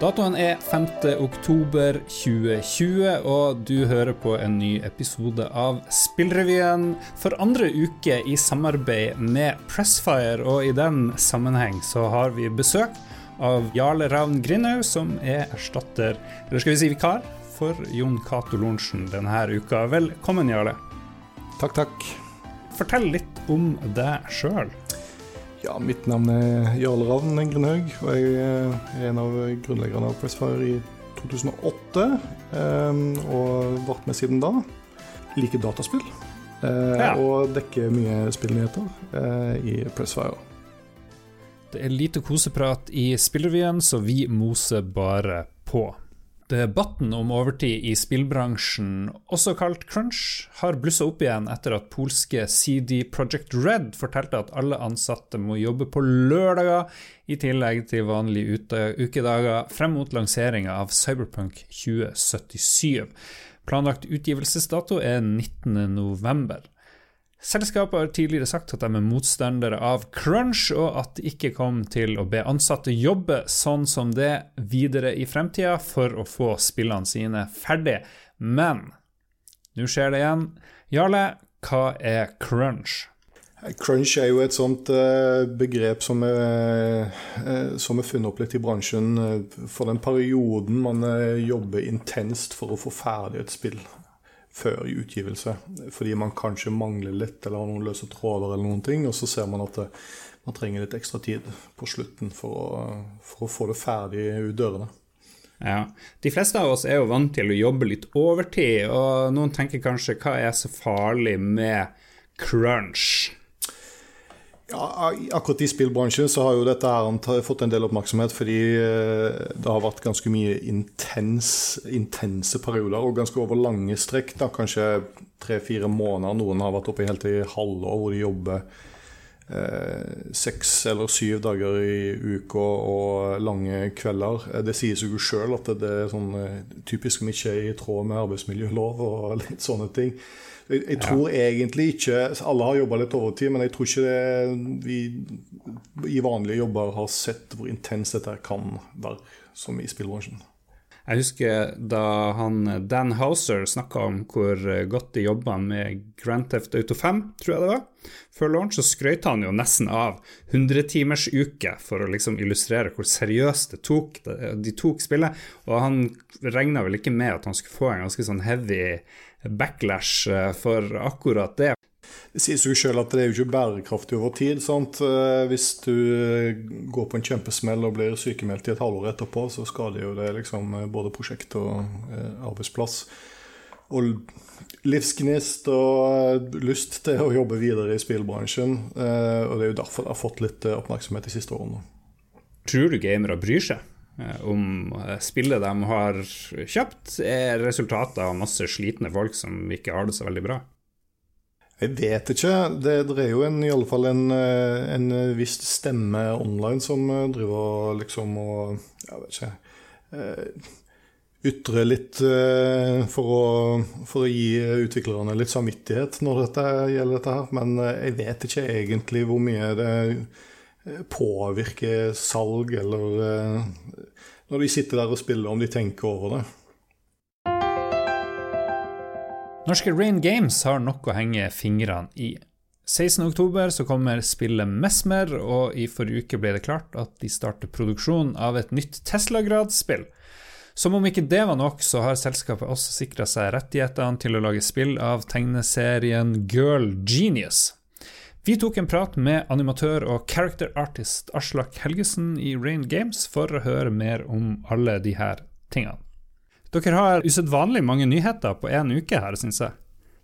Datoen er 5.10.2020, og du hører på en ny episode av Spillrevyen for andre uke i samarbeid med Pressfire, og i den sammenheng så har vi besøk av Jarle Ravn Grindhaug, som er erstatter, eller skal vi si vikar, for Jon Cato Lorentzen denne uka. Velkommen, Jarle. Takk, takk. Fortell litt om deg sjøl. Ja, mitt navn er Jarle Ravn Grindhaug, og jeg er en av grunnleggerne av Pressfire i 2008. og og vært med siden da. Liker dataspill. Eh, ja. Og dekker mye spillnyheter eh, i Pressfire. Det er lite koseprat i Spillrevyen, så vi moser bare på. Debatten om overtid i spillbransjen, også kalt crunch, har blussa opp igjen etter at polske CD Project Red fortalte at alle ansatte må jobbe på lørdager, i tillegg til vanlige ukedager, frem mot lanseringa av Cyberpunk 2077. Planlagt utgivelsesdato er 19.11. Selskapet har tidligere sagt at de er motstandere av crunch, og at de ikke kom til å be ansatte jobbe sånn som det videre i fremtida for å få spillene sine ferdig. Men nå skjer det igjen. Jarle, hva er crunch? Crunch er jo et sånt uh, begrep som er, uh, som er, funnet opp litt i bransjen uh, for den perioden man jobber intenst for å få ferdig et spill før i utgivelse. Fordi man kanskje mangler litt eller har noen løse tråder eller noen ting. Og så ser man at det, man trenger litt ekstra tid på slutten for å, for å få det ferdig ut dørene. Ja. De fleste av oss er jo vant til å jobbe litt overtid, og noen tenker kanskje hva er så farlig med crunch? Ja, akkurat i spillbransjen så har jo dette her fått en del oppmerksomhet fordi eh, det har vært ganske mye intens, intense perioder, og ganske over lange strekk. da, Kanskje tre-fire måneder. Noen har vært oppe helt til halvår hvor de jobber eh, seks eller syv dager i uka og lange kvelder. Eh, det sier seg jo sjøl at det er sånn eh, typisk som ikke er i tråd med arbeidsmiljølov og litt sånne ting. Jeg, jeg tror ja. egentlig ikke Alle har jobba litt overtid, men jeg tror ikke det, vi i vanlige jobber har sett hvor intenst dette kan være, som i spillbransjen. Jeg husker da han Dan Houser snakka om hvor godt de jobba med Grand Theft Auto 5, tror jeg det var. Før launch så skrøt han jo nesten av 100-timersuke for å liksom illustrere hvor seriøst tok, de tok spillet. Og han regna vel ikke med at han skulle få en ganske sånn heavy backlash for akkurat det. Det sier seg sjøl at det er jo ikke bærekraftig over tid. Sant? Eh, hvis du eh, går på en kjempesmell og blir sykemeldt i et halvår etterpå, så skader jo det liksom både prosjekt og arbeidsplass. Og livsgnist og lyst til å jobbe videre i spillbransjen. Og det er jo derfor det har fått litt oppmerksomhet de siste årene. Tror du gamere bryr seg? Eh, om eh, spillet de har kjøpt, er resultatet av masse slitne folk som ikke har det så veldig bra? Jeg vet ikke. Det, er jo en, i alle fall en, eh, en viss stemme online som driver liksom og Jeg vet ikke Ytre litt for å, for å gi utviklerne litt samvittighet når dette gjelder dette her. Men jeg vet ikke egentlig hvor mye det påvirker salg eller når de sitter der og spiller, om de tenker over det. Norske Rain Games har nok å henge fingrene i. 16.10 kommer spillet Mesmer, og i forrige uke ble det klart at de starter produksjonen av et nytt Tesla-gradsspill. Som om ikke det var nok, så har selskapet også sikra seg rettighetene til å lage spill av tegneserien Girl Genius. Vi tok en prat med animatør og character artist Aslak Helgesen i Rain Games for å høre mer om alle de her tingene. Dere har usedvanlig mange nyheter på én uke her, syns jeg.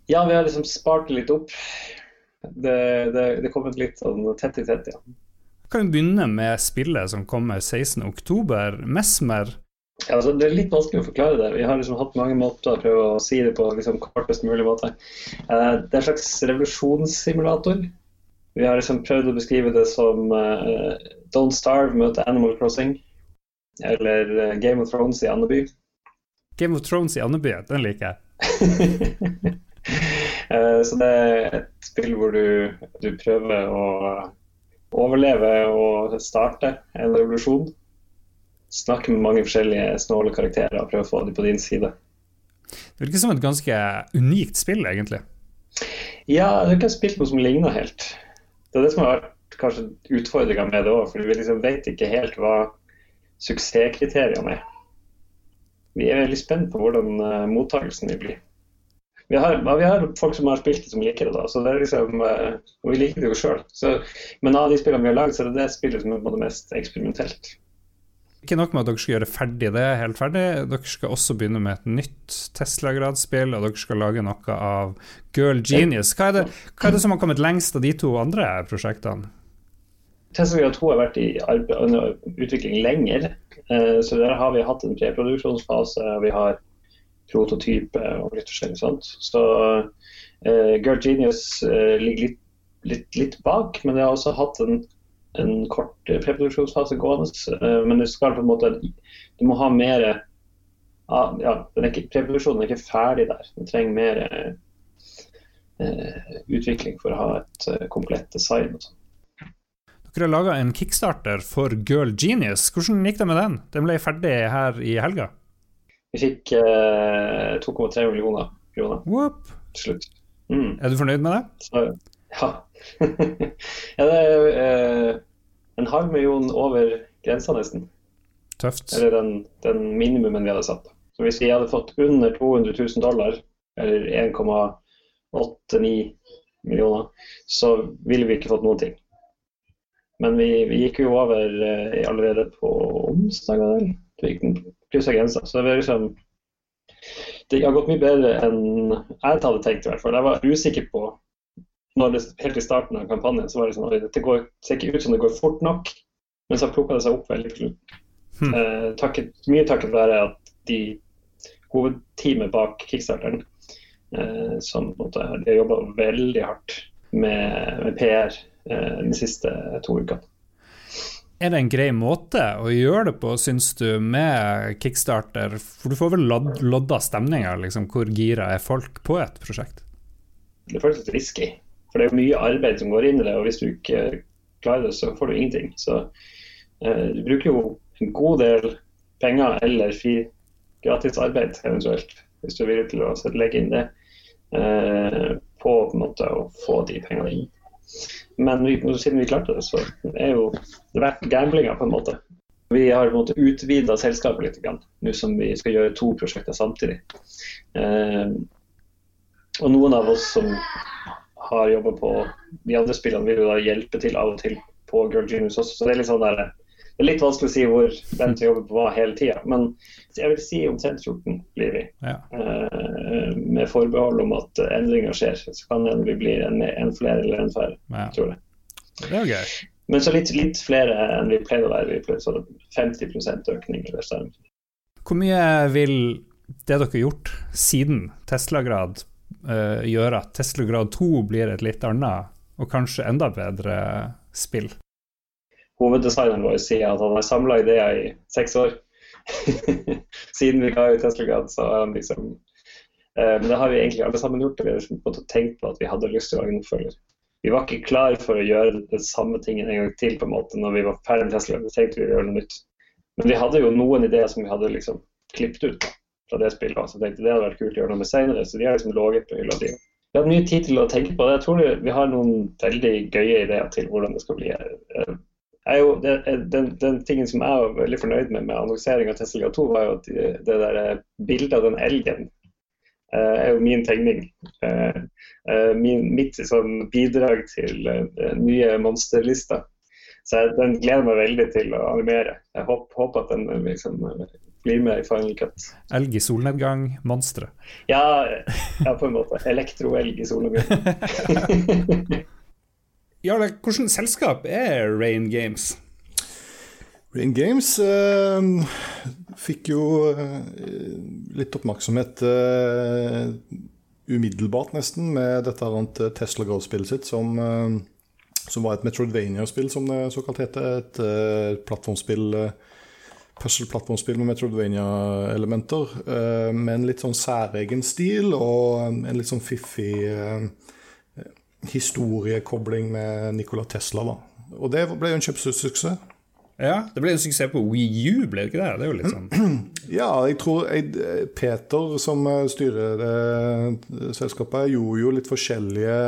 Ja, vi har liksom spart litt opp. Det, det, det kommet litt sånn tett i tett, ja. Kan vi begynne med spillet som kommer 16.10, Mesmer. Ja, altså, det er litt vanskelig å forklare det. Vi har liksom hatt mange måter å prøve å si det på liksom, kortest mulig måte. Uh, det er en slags revolusjonssimulator vi har liksom prøvd å beskrive det som uh, Don't Starve møter Animal Crossing. Eller uh, Game of Thrones i Andeby. Game of Thrones i Andeby, den liker jeg. uh, så det er et spill hvor du, du, prøver å overleve og starte en revolusjon. snakke med mange forskjellige snåle karakterer og prøve å få dem på din side. Det virker som et ganske unikt spill, egentlig. Ja, jeg har ikke spilt noe som ligner helt. Det er det som har vært kanskje utfordringa med det òg, for vi liksom vet ikke helt hva suksesskriteriene er. Vi er veldig spent på hvordan uh, mottakelsen vil bli. Vi har, vi har, folk som har spilt det, som liker det. da, så det er liksom, uh, Og vi liker det jo sjøl. Men av de spillene vi har lagd, så er det det spillet som er på det mest eksperimentelt. Ikke nok med at dere skal gjøre ferdig det helt ferdig, dere skal også begynne med et nytt Tesla-gradsspill, og dere skal lage noe av Girl Genius. Hva er, det, hva er det som har kommet lengst av de to andre prosjektene? Tesla Grad 2 har vært i utvikling lenger. Eh, så der har vi hatt en preproduksjonsfase, og vi har prototype og litt forskjellig sånt. Så uh, Girl Genius uh, ligger litt, litt, litt, bak, men det har også hatt en en kort preproduksjonsfase gående. Uh, men du skal på en måte Du må ha mer ja, Preproduksjonen er ikke ferdig der. Du trenger mer utvikling for å ha et uh, komplett design. og sånn. Dere har laga en kickstarter for Girl Genius. Hvordan gikk det med den? Den ble ferdig her i helga? Vi fikk eh, 2,3 millioner kroner Whoop. til slutt. Mm. Er du fornøyd med det? Så, ja. ja. det er eh, en halv million over grensa, nesten. Tøft. Eller den, den, minimumen vi hadde satt. Så hvis vi hadde fått under 200 000 dollar, eller 1,89 millioner, så ville vi ikke fått noen ting. Men vi, vi gikk jo over eh, allerede på onsdag, vel. Kryssa grensa. Så det, liksom, det har gått mye bedre enn jeg hadde tenkt, i hvert fall. Jeg var usikker på når det, helt i starten av kampanjen så var det sånn at det går, ser ikke ut som det går fort nok, men så plukka det seg opp veldig fort. Hmm. Eh, takket, mye takket være at de hovedteamet bak kickstarteren, eh, som på en måte, de har jobba veldig hardt med, med PR de siste to ukene. Er det en grei måte å gjøre det på, syns du, med kickstarter? For du får vel lodda stemninga, liksom, hvor gira er folk på et prosjekt? Det føles litt risky. For det er mye arbeid som går inn i det, og hvis du ikke klarer det, så får du ingenting. Så eh, du bruker jo en god del penger eller fri gratis arbeid eventuelt, hvis du er villig til å legge inn det, eh, på, på en måte å få de pengene inn. Men vi, siden vi klarte det, så er jo det verdt gamblinga på en måte. Vi har på en måte utvida selskapet litt, nå som vi skal gjøre to prosjekter samtidig. Eh, og noen av oss som har jobba på de andre spillene, vil jo da hjelpe til av og til på Girl Genius også. Så det er litt sånn der, det er litt vanskelig å si hvor den som jobber på hva hele tida. Men jeg vil si omtrent 14 blir vi. Ja. Uh, med forbehold om at endringer skjer. Så kan det vi blir en, en flere eller en færre, ja. tror jeg. Det er gøy. Men så litt, litt, flere enn vi pleide å være. Vi pleide sånn 50% økning eller sånn. Hvor mye vil det dere har gjort siden Tesla-grad uh, gjøre at Tesla Grad 2 blir et litt annet og kanskje enda bedre spill. Hoveddesigneren vår sier at han har samla ideer i seks år. Siden vi ga ut Tesla Grad, så har han liksom uh, Men det har vi egentlig alle sammen gjort. Vi har liksom tenkt på at vi hadde lyst til å lage en oppfølger. Vi var ikke klar for å gjøre den samme tingen en gang til på en måte når vi var ferdig med Tesla. Vi tenkte vi gjøre noe nytt. Men vi hadde jo noen ideer som vi hadde liksom klippet ut fra det spillet. Så jeg tenkte det hadde vært kult å gjøre noe med senere, så de har liksom ligget på hylla di. Vi har mye tid til å tenke på det. Jeg tror vi har noen veldig gøye ideer til hvordan det skal bli. Jo, det, den, den, tingen som jeg var veldig fornøyd med med annonsering av Tesla 2, var jo at det der bildet av den elgen uh, er jo min tegning. Uh, uh, min, mitt sånn, bidrag til nye monsterlister. Så jeg, den gleder meg veldig til å animere. Jeg håper, håper at den liksom, blir med i Final Cut. Elg i solnedgang, monstre. Ja, ja, på en måte. Elektroelg i solnedgang. Jarle, hvilket selskap er Rain Games? Rain Games eh, fikk jo uh, litt oppmerksomhet eh, umiddelbart, nesten, med dette annet Tesla Growth-spillet sitt, som, som, var et Metroidvania-spill, som det såkalt heter. Et plattformspill puzzle-plattformspill med Metrodvania-elementer, uh, med en litt sånn særegen stil og en litt sånn fiffig historiekobling med Nikola Tesla. da. Og det ble jo en kjøpsuksess. Ja, det ble en suksess på Wii U, ble det ikke det? Det er jo litt sånn Ja, jeg tror jeg, Peter, som styrer det selskapet, gjorde jo litt forskjellige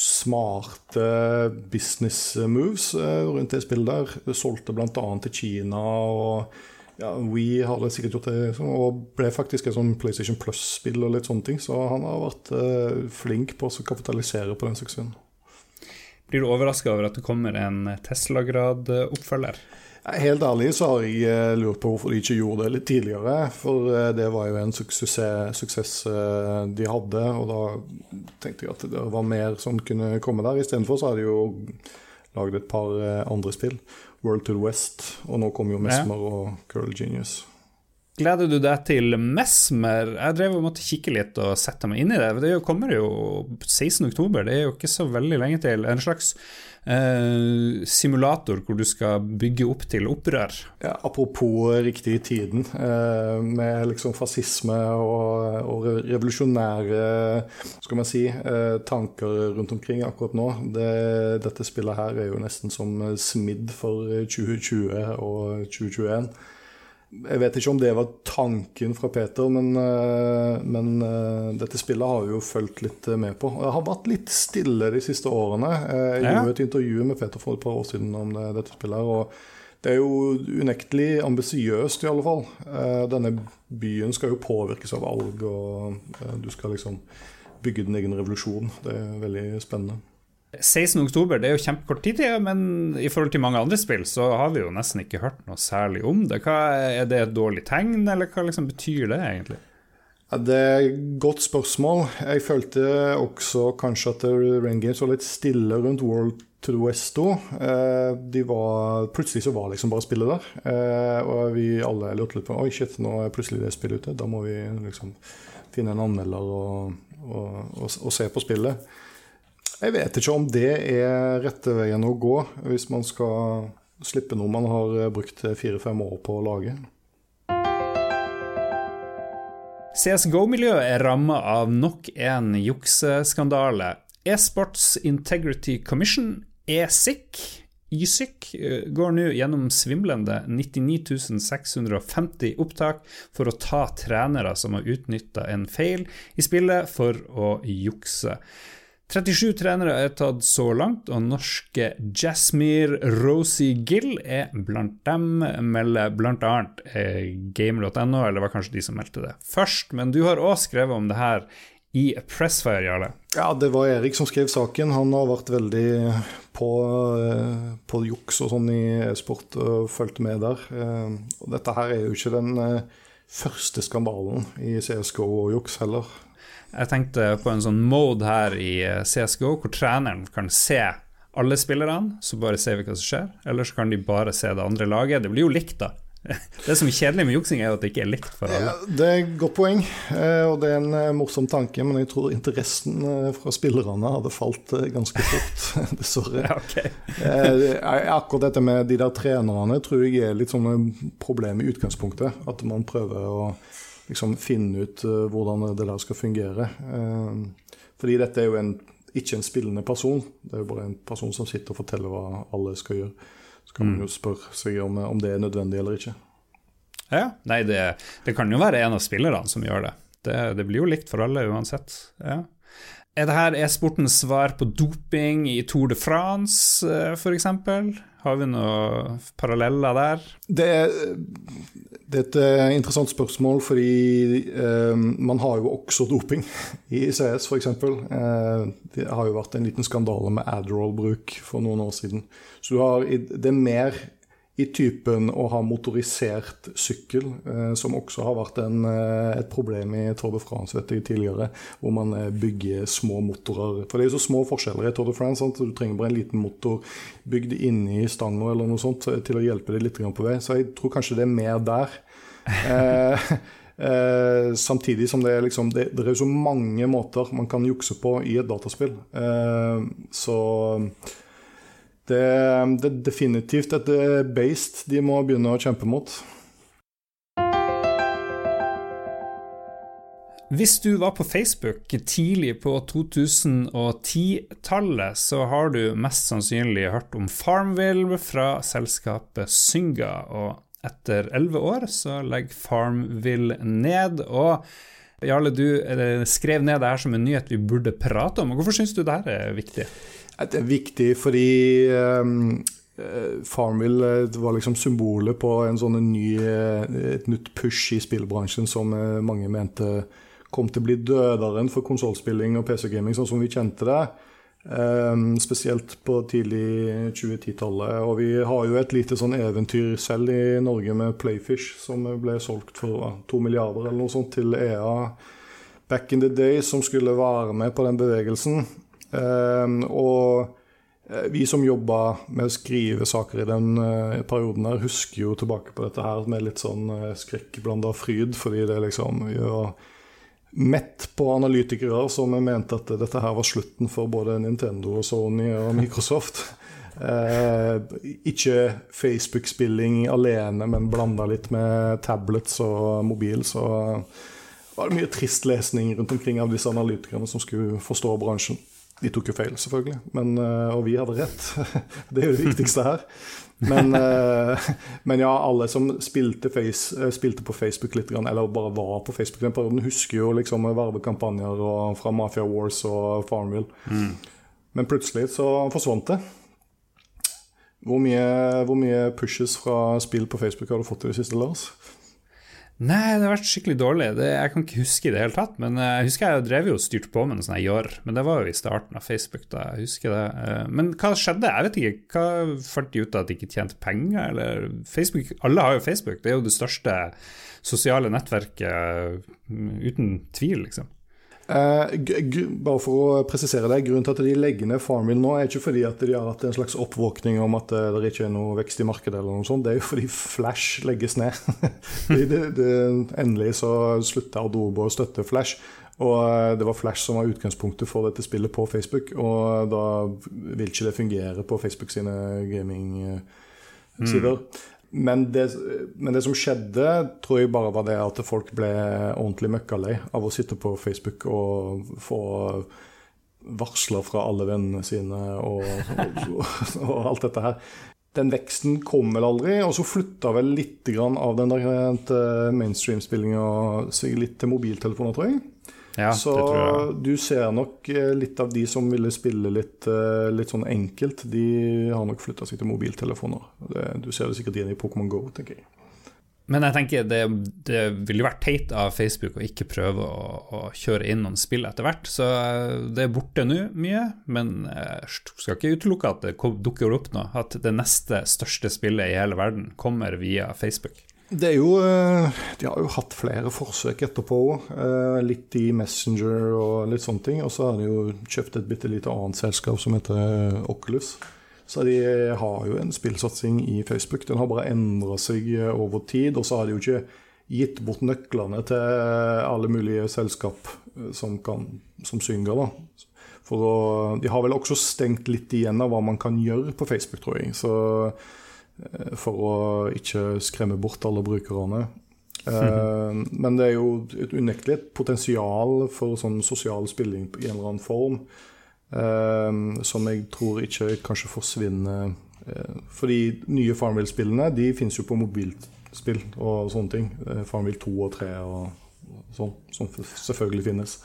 smarte business moves rundt det spillet der. Solgte bl.a. til Kina. og ja, We har det sikkert gjort det, og ble faktisk et sånn PlayStation Plus-spill og litt sånne ting. Så han har vært eh, flink på å kapitalisere på den suksessen. Blir du overraska over at det kommer en Tesla-grad-oppfølger? Helt ærlig så har jeg eh, lurt på hvorfor de ikke gjorde det litt tidligere. For eh, det var jo en suksess, suksess de hadde, og da tenkte jeg at det var mer som kunne komme der. Istedenfor så har de jo lagd et par andre spill. World to the West, og nå kommer jo Mesmer ja. og Curl Genius. Gleder du deg til Mesmer? Jeg drev og måtte kikke litt og sette meg inn i det. Det kommer jo 16.10, det er jo ikke så veldig lenge til. En slags eh, simulator hvor du skal bygge opp til opprør. Ja, apropos riktig tiden, eh, med liksom fascisme og, og, revolusjonære skal man si, eh, tanker rundt omkring akkurat nå. Det, dette spillet her er jo nesten som smidd for 2020 og 2021. Jeg vet ikke om det var tanken fra Peter, men, eh, men uh, dette spillet har vi jo fulgt litt eh, med på. Det har vært litt stille de siste årene. Jeg ja. gjorde et intervju med Peter for et par år siden om det, dette spillet. her, og det er jo unektelig ambisiøst, i alle fall. Denne byen skal jo påvirkes av valg, og du skal liksom bygge din egen revolusjon. Det er veldig spennende. 16.10 det er jo kjempekort tid men i forhold til mange andre spill så har vi jo nesten ikke hørt noe særlig om det. Hva, er det et dårlig tegn, eller hva liksom betyr det egentlig? Ja, det er et godt spørsmål. Jeg følte også kanskje at Rain Games var litt stille rundt World to the West da. Eh, de var, plutselig så var liksom bare spillet der. Eh, og vi alle lurte litt på Oi, shit, nå er plutselig det spillet ute. Da må vi liksom finne en anmelder og, og, og, og se på spillet. Jeg vet ikke om det er rette veien å gå hvis man skal slippe noe man har brukt fire-fem år på å lage. CSGO-miljøet er ramma av nok en jukseskandale. E-sports Integrity Commission, ESIC, ISIC, går nå gjennom svimlende 99 650 opptak for å ta trenere som har utnytta en feil i spillet for å jukse. 37 trenere er tatt så langt, og norske Jasmir Rosie Gill er blant dem, melder bl.a. Eh, gamer.no, eller var kanskje de som meldte det først. Men du har òg skrevet om det her i Pressfire, Jarle. Ja, det var Erik som skrev saken. Han har vært veldig på, eh, på juks og sånn i e-sport og fulgt med der. Eh, og dette her er jo ikke den første skandalen i CSGO og juks heller. Jeg tenkte på en sånn mode her i eh, CSGO hvor treneren kan se alle spillerne, så bare ser vi hva som skjer. Eller så kan de bare se det andre laget. Det blir jo likt, da. Det som er kjedelig med juksing, er jo at det ikke er likt for alle. Ja, det er et godt poeng, eh, og det er en eh, morsom tanke, men jeg tror interessen fra spillerne hadde falt ganske fort, dessverre. Ja, okay. Akkurat dette med de der trenerne tror jeg er litt sånn problem i utgangspunktet. At man prøver å liksom finne ut uh, hvordan det der skal fungere. Uh, fordi dette er jo en, ikke en spillende person, det er jo bare en person som sitter og forteller hva alle skal gjøre. Så kan mm. man jo spørre seg om, om, det er nødvendig eller ikke. Ja, nei, det, det kan jo være en av spillerne som gjør det. Det, det blir jo likt for alle uansett. Ja. Er det her e-sportens svar på doping i Tour de France, eh, f.eks.? Har vi noen paralleller der? Det er, det er et eh, interessant spørsmål, fordi eh, man har jo også doping i CS, f.eks. Eh, det har jo vært en liten skandale med Adderall-bruk for noen år siden. Så har, det er mer i typen å ha motorisert sykkel, eh, som også har vært en, eh, et problem i Tour de France vet jeg, tidligere, hvor man eh, bygger små motorer. For det er jo så små forskjeller i Tour de France, sant? du trenger bare en liten motor bygd inni stanga eller noe sånt til å hjelpe deg litt på vei. Så jeg tror kanskje det er mer der. eh, Eh, samtidig som det er, liksom, det, det er så mange måter man kan jukse på i et dataspill. Eh, så det, det er definitivt et eh, beist de må begynne å kjempe mot. Hvis du var på Facebook tidlig på 2010-tallet, så har du mest sannsynlig hørt om Farmville fra selskapet Synga. Og etter elleve år så legger Farmville ned. Og Jarle, du skrev ned det her som en nyhet vi burde prate om. Hvorfor syns du det her er viktig? Det er viktig fordi um Farmville var liksom symbolet på sånn ny, et nytt push i spillbransjen som mange mente kom til å bli døderen for konsollspilling og PC-gaming sånn som vi kjente det. Um, spesielt på tidlig 2010-tallet. Og vi har jo et lite sånn eventyr selv i Norge med Playfish, som ble solgt for to milliarder eller noe sånt til EA back in the day, som skulle være med på den bevegelsen. Um, og eh, vi som jobba med å skrive saker i den uh, perioden, her husker jo tilbake på dette her med litt sånn uh, skrekkblanda fryd, fordi det liksom Vi var mett på analytikere som mente at dette her var slutten for både Nintendo, og Sony og Microsoft. Eh, ikke Facebook-spilling alene, men blanda litt med tablets og mobil. Så var det mye trist lesning rundt omkring av disse analytikerne som skulle forstå bransjen. De tok jo feil, selvfølgelig, men, eh, og vi hadde rett. Det er jo det viktigste her. Men, eh, men, ja, alle som spilte, face, eh, spilte, på Facebook litt, eller bare var på Facebook den perioden, husker jo liksom vervekampanjer fra Mafia Wars og Farmville. Mm. Men plutselig så forsvant det. Hvor mye, hvor mye pushes fra spill på Facebook har du fått i det siste, Lars? Nei, det har vært skikkelig dårlig. Det, jeg kan ikke huske i det hele tatt. Men eh, jeg husker jeg drev jo og styrte på med noe sånt gjør, men det var jo i starten av Facebook. da, jeg husker det. Eh, men hva skjedde? Jeg vet ikke. Hva Fant de ut av at de ikke tjente penger, eller Facebook Alle har jo Facebook, det er jo det største sosiale nettverket mm, uten tvil, liksom. Uh, bare for å presisere det, Grunnen til at de legger ned Farmville nå, er ikke fordi at de har hatt en slags oppvåkning om at det ikke er noe vekst i markedet, eller noe sånt. Det er jo fordi Flash legges ned. det, det, det, endelig så slutta Adobe å støtte Flash. Og eh, det var Flash som var utgangspunktet for dette spillet på Facebook. Og da vil ikke det fungere på Facebook sine gaming-sider. Mm. Men det, men det, som skjedde, tror jeg bare var det at folk ble ordentlig møkkalei av å sitte på Facebook og få varsler fra alle vennene sine og, og, og, alt dette her. Den veksten kom vel aldri, og så flytta vel litt av den der eh, mainstream-spillinga seg litt til mobiltelefoner, tror jeg. Ja, så du ser nok eh, litt av de som ville spille litt, eh, litt sånn enkelt, de har nok flytta seg til mobiltelefoner. Det, du ser det sikkert igjen i Pokémon GO, tenker jeg. Men jeg tenker det, det ville vært teit av Facebook å ikke prøve å, å, kjøre inn noen spill etter hvert. Så eh, det er borte nå mye, men jeg skal ikke utelukke at det dukker opp nå. At det neste største spillet i hele verden kommer via Facebook. Det er jo eh, De har jo hatt flere forsøk etterpå. Eh, litt i Messenger og litt sånne ting. Og så har de jo kjøpt et bitte lite annet selskap som heter Oculus. Så de har jo en spillsatsing i Facebook. Den har bare endra seg eh, over tid. Og så har de jo ikke gitt bort nøklene til alle mulige selskap som, kan, som synger. da. For å, de har vel også stengt litt igjen av hva man kan gjøre på Facebook, tror jeg. Så Eh, for å ikke skremme bort alle brukerne. Mm. Men det er jo et unektelig potensial for sånn sosial spilling i en eller annen form. Eh, som jeg tror ikke kanskje forsvinner. For de nye Farmville-spillene de finnes jo på mobilspill og sånne ting. Farmville 2 og 3 og sånn, som selvfølgelig finnes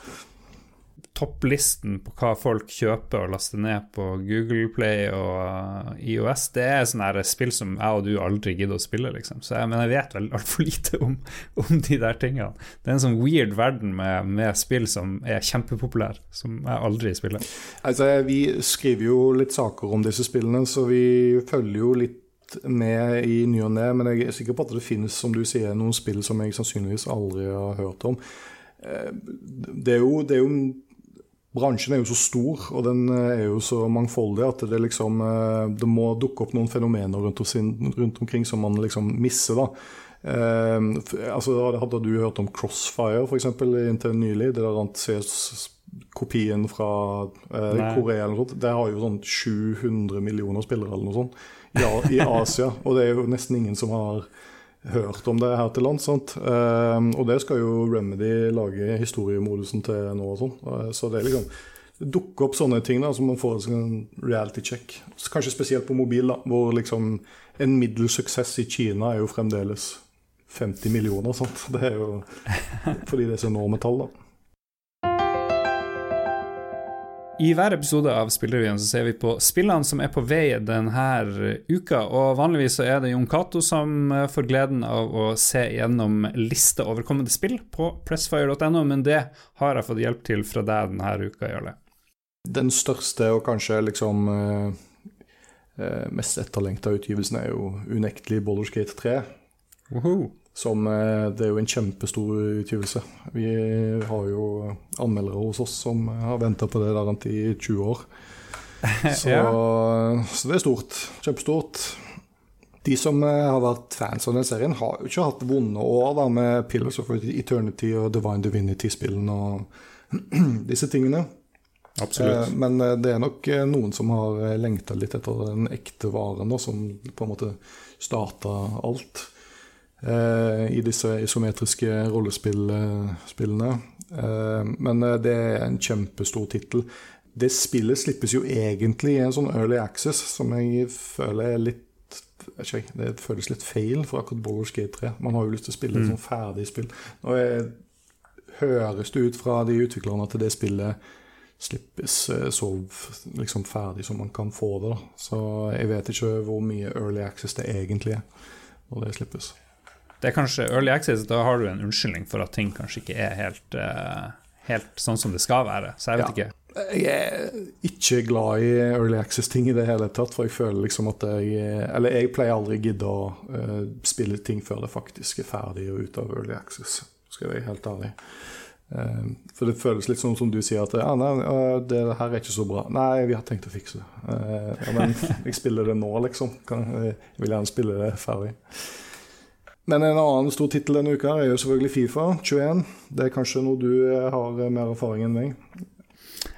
topplisten på hva folk kjøper og laster ned på Google Play og uh, IOS, det er sånne spill som jeg og du aldri gidder å spille, liksom. Så jeg, men jeg vet vel altfor lite om, om, de der tingene. Det er en sånn weird verden med, med spill som er kjempepopulære, som jeg aldri spiller. Altså, vi skriver jo litt saker om disse spillene, så vi følger jo litt med i ny og ne, men jeg er sikker på at det finnes som du sier, noen spill som jeg sannsynligvis aldri har hørt om. Eh, det er jo, det er jo bransjen er jo så stor og den eh, er jo så mangfoldig at det liksom eh, det må dukke opp noen fenomener rundt, rundt omkring som man liksom misser. da. Eh, altså, hadde du hørt om Crossfire for eksempel, inntil nylig? Det der kopien fra eh, Korea eller noe sånt. Det har jo sånn 700 millioner spillere eller noe sånt ja, i Asia. og det er jo nesten ingen som har hørt om det her til lands. Eh, og det skal jo Remedy lage historiemodusen til nå og sånn. Eh, så det liksom det dukker opp sånne ting da, som man får en reality check. Kanskje spesielt på mobil, da, hvor liksom en middels suksess i Kina er jo fremdeles 50 millioner. Sant? Det er jo fordi det er så enorme tall, da. I hver episode av Spillrevyen så ser vi på spillene som er på vei denne uka. og Vanligvis så er det Jon Cato som får gleden av å se gjennom lista over kommende spill på pressfire.no, men det har jeg fått hjelp til fra deg denne uka, Jarle. Den største og kanskje liksom eh, eh mest etterlengta utgivelsen er jo unektelig Boulderskate 3. Woohoo. Som, eh, det er jo en kjempestor utgivelse. Vi har jo anmeldere hos oss som har venta på det der i 20 år. Så, ja. så, det er stort. Kjempestort. De som eh, har vært fans av den serien, har jo ikke hatt vonde år da, med Pillars of Eternity og Divine Divinity-spillene og disse tingene. Absolutt. Eh, men det er nok noen som har lengta litt etter den ekte varen, da, som på en måte starta alt. Eh, i disse isometriske rollespillene. Eh, men eh, det er en kjempestor tittel. Det spillet slippes jo egentlig i en sånn early access som jeg føler er litt ikke, Det føles litt feil for akkurat Bowlers Gate 3. Man har jo lyst til å spille et mm. sånn ferdig spill. Nå er, høres det ut fra de utviklerne at det spillet slippes så liksom ferdig som man kan få det. Da. Så jeg vet ikke hvor mye early access det egentlig er når det slippes. Det er kanskje early access, da har du en unnskyldning for at ting kanskje ikke er helt, uh, helt sånn som det skal være. Så jeg vet ja. ikke. Jeg er ikke glad i early access-ting i det hele tatt. For jeg føler liksom at jeg Eller jeg pleier aldri gidde å uh, spille ting før det faktisk er ferdig og ute av early access. Skal jeg være helt ærlig. Uh, for det føles litt sånn som du sier, at ja, nei, det her er ikke så bra. Nei, vi har tenkt å fikse det. Uh, ja, men jeg spiller det nå, liksom. Kan, jeg vil gjerne spille det ferdig. Men en annen stor tittel denne uka er jo selvfølgelig Fifa 21. Det er kanskje noe du eh, har eh, mer erfaring enn meg?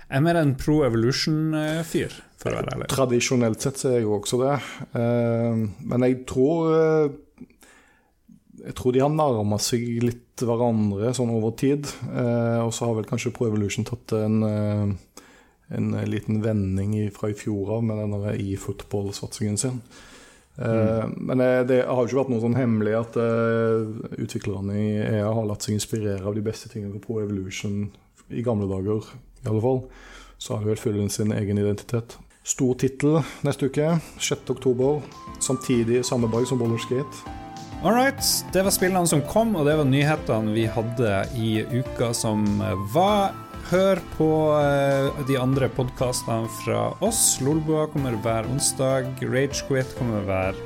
Jeg er mer en Pro Evolution-fyr, for å være ærlig. Tradisjonelt sett så er jeg også det. Eh, men jeg tror Jeg tror de har nærma seg litt hverandre sånn over tid. Og så har vel kanskje Pro Evolution tatt en, en liten vending fra i fjor av med denne e-football-satsingen sin. Mm. Men eh, det har jo ikke vært noe sånn hemmelig at uh, utviklerne i EA har latt seg inspirere av de beste tingene på Evolution i gamle dager, i alle fall. Så har de vel funnet sin egen identitet. Stor tittel neste uke, 6.10. Samtidig samme dag som Boller Skate. All right. Det var spillene som kom, og det var nyhetene vi hadde i uka som var. Hør på uh, de andre podkastene fra oss. Lolbua kommer hver onsdag. Ragequit kommer hver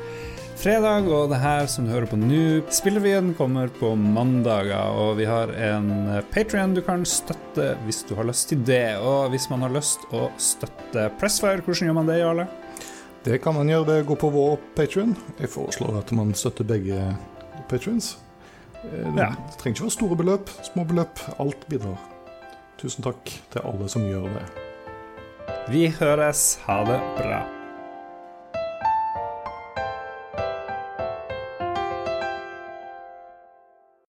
fredag. Og det her som du hører på nå, Spillrevyen, kommer på mandager. Og vi har en Patrion du kan støtte hvis du har lyst til det. Og hvis man har lyst å støtte Pressfire, hvordan gjør man det, Jarle? Det kan man gjøre ved å gå på vår Patrion. Jeg foreslår at man støtter begge patrions. Eh, det ja. trenger ikke være store beløp, små beløp. Alt bidrar. Tusen takk til alle som gjør det. Vi høres. Ha det bra.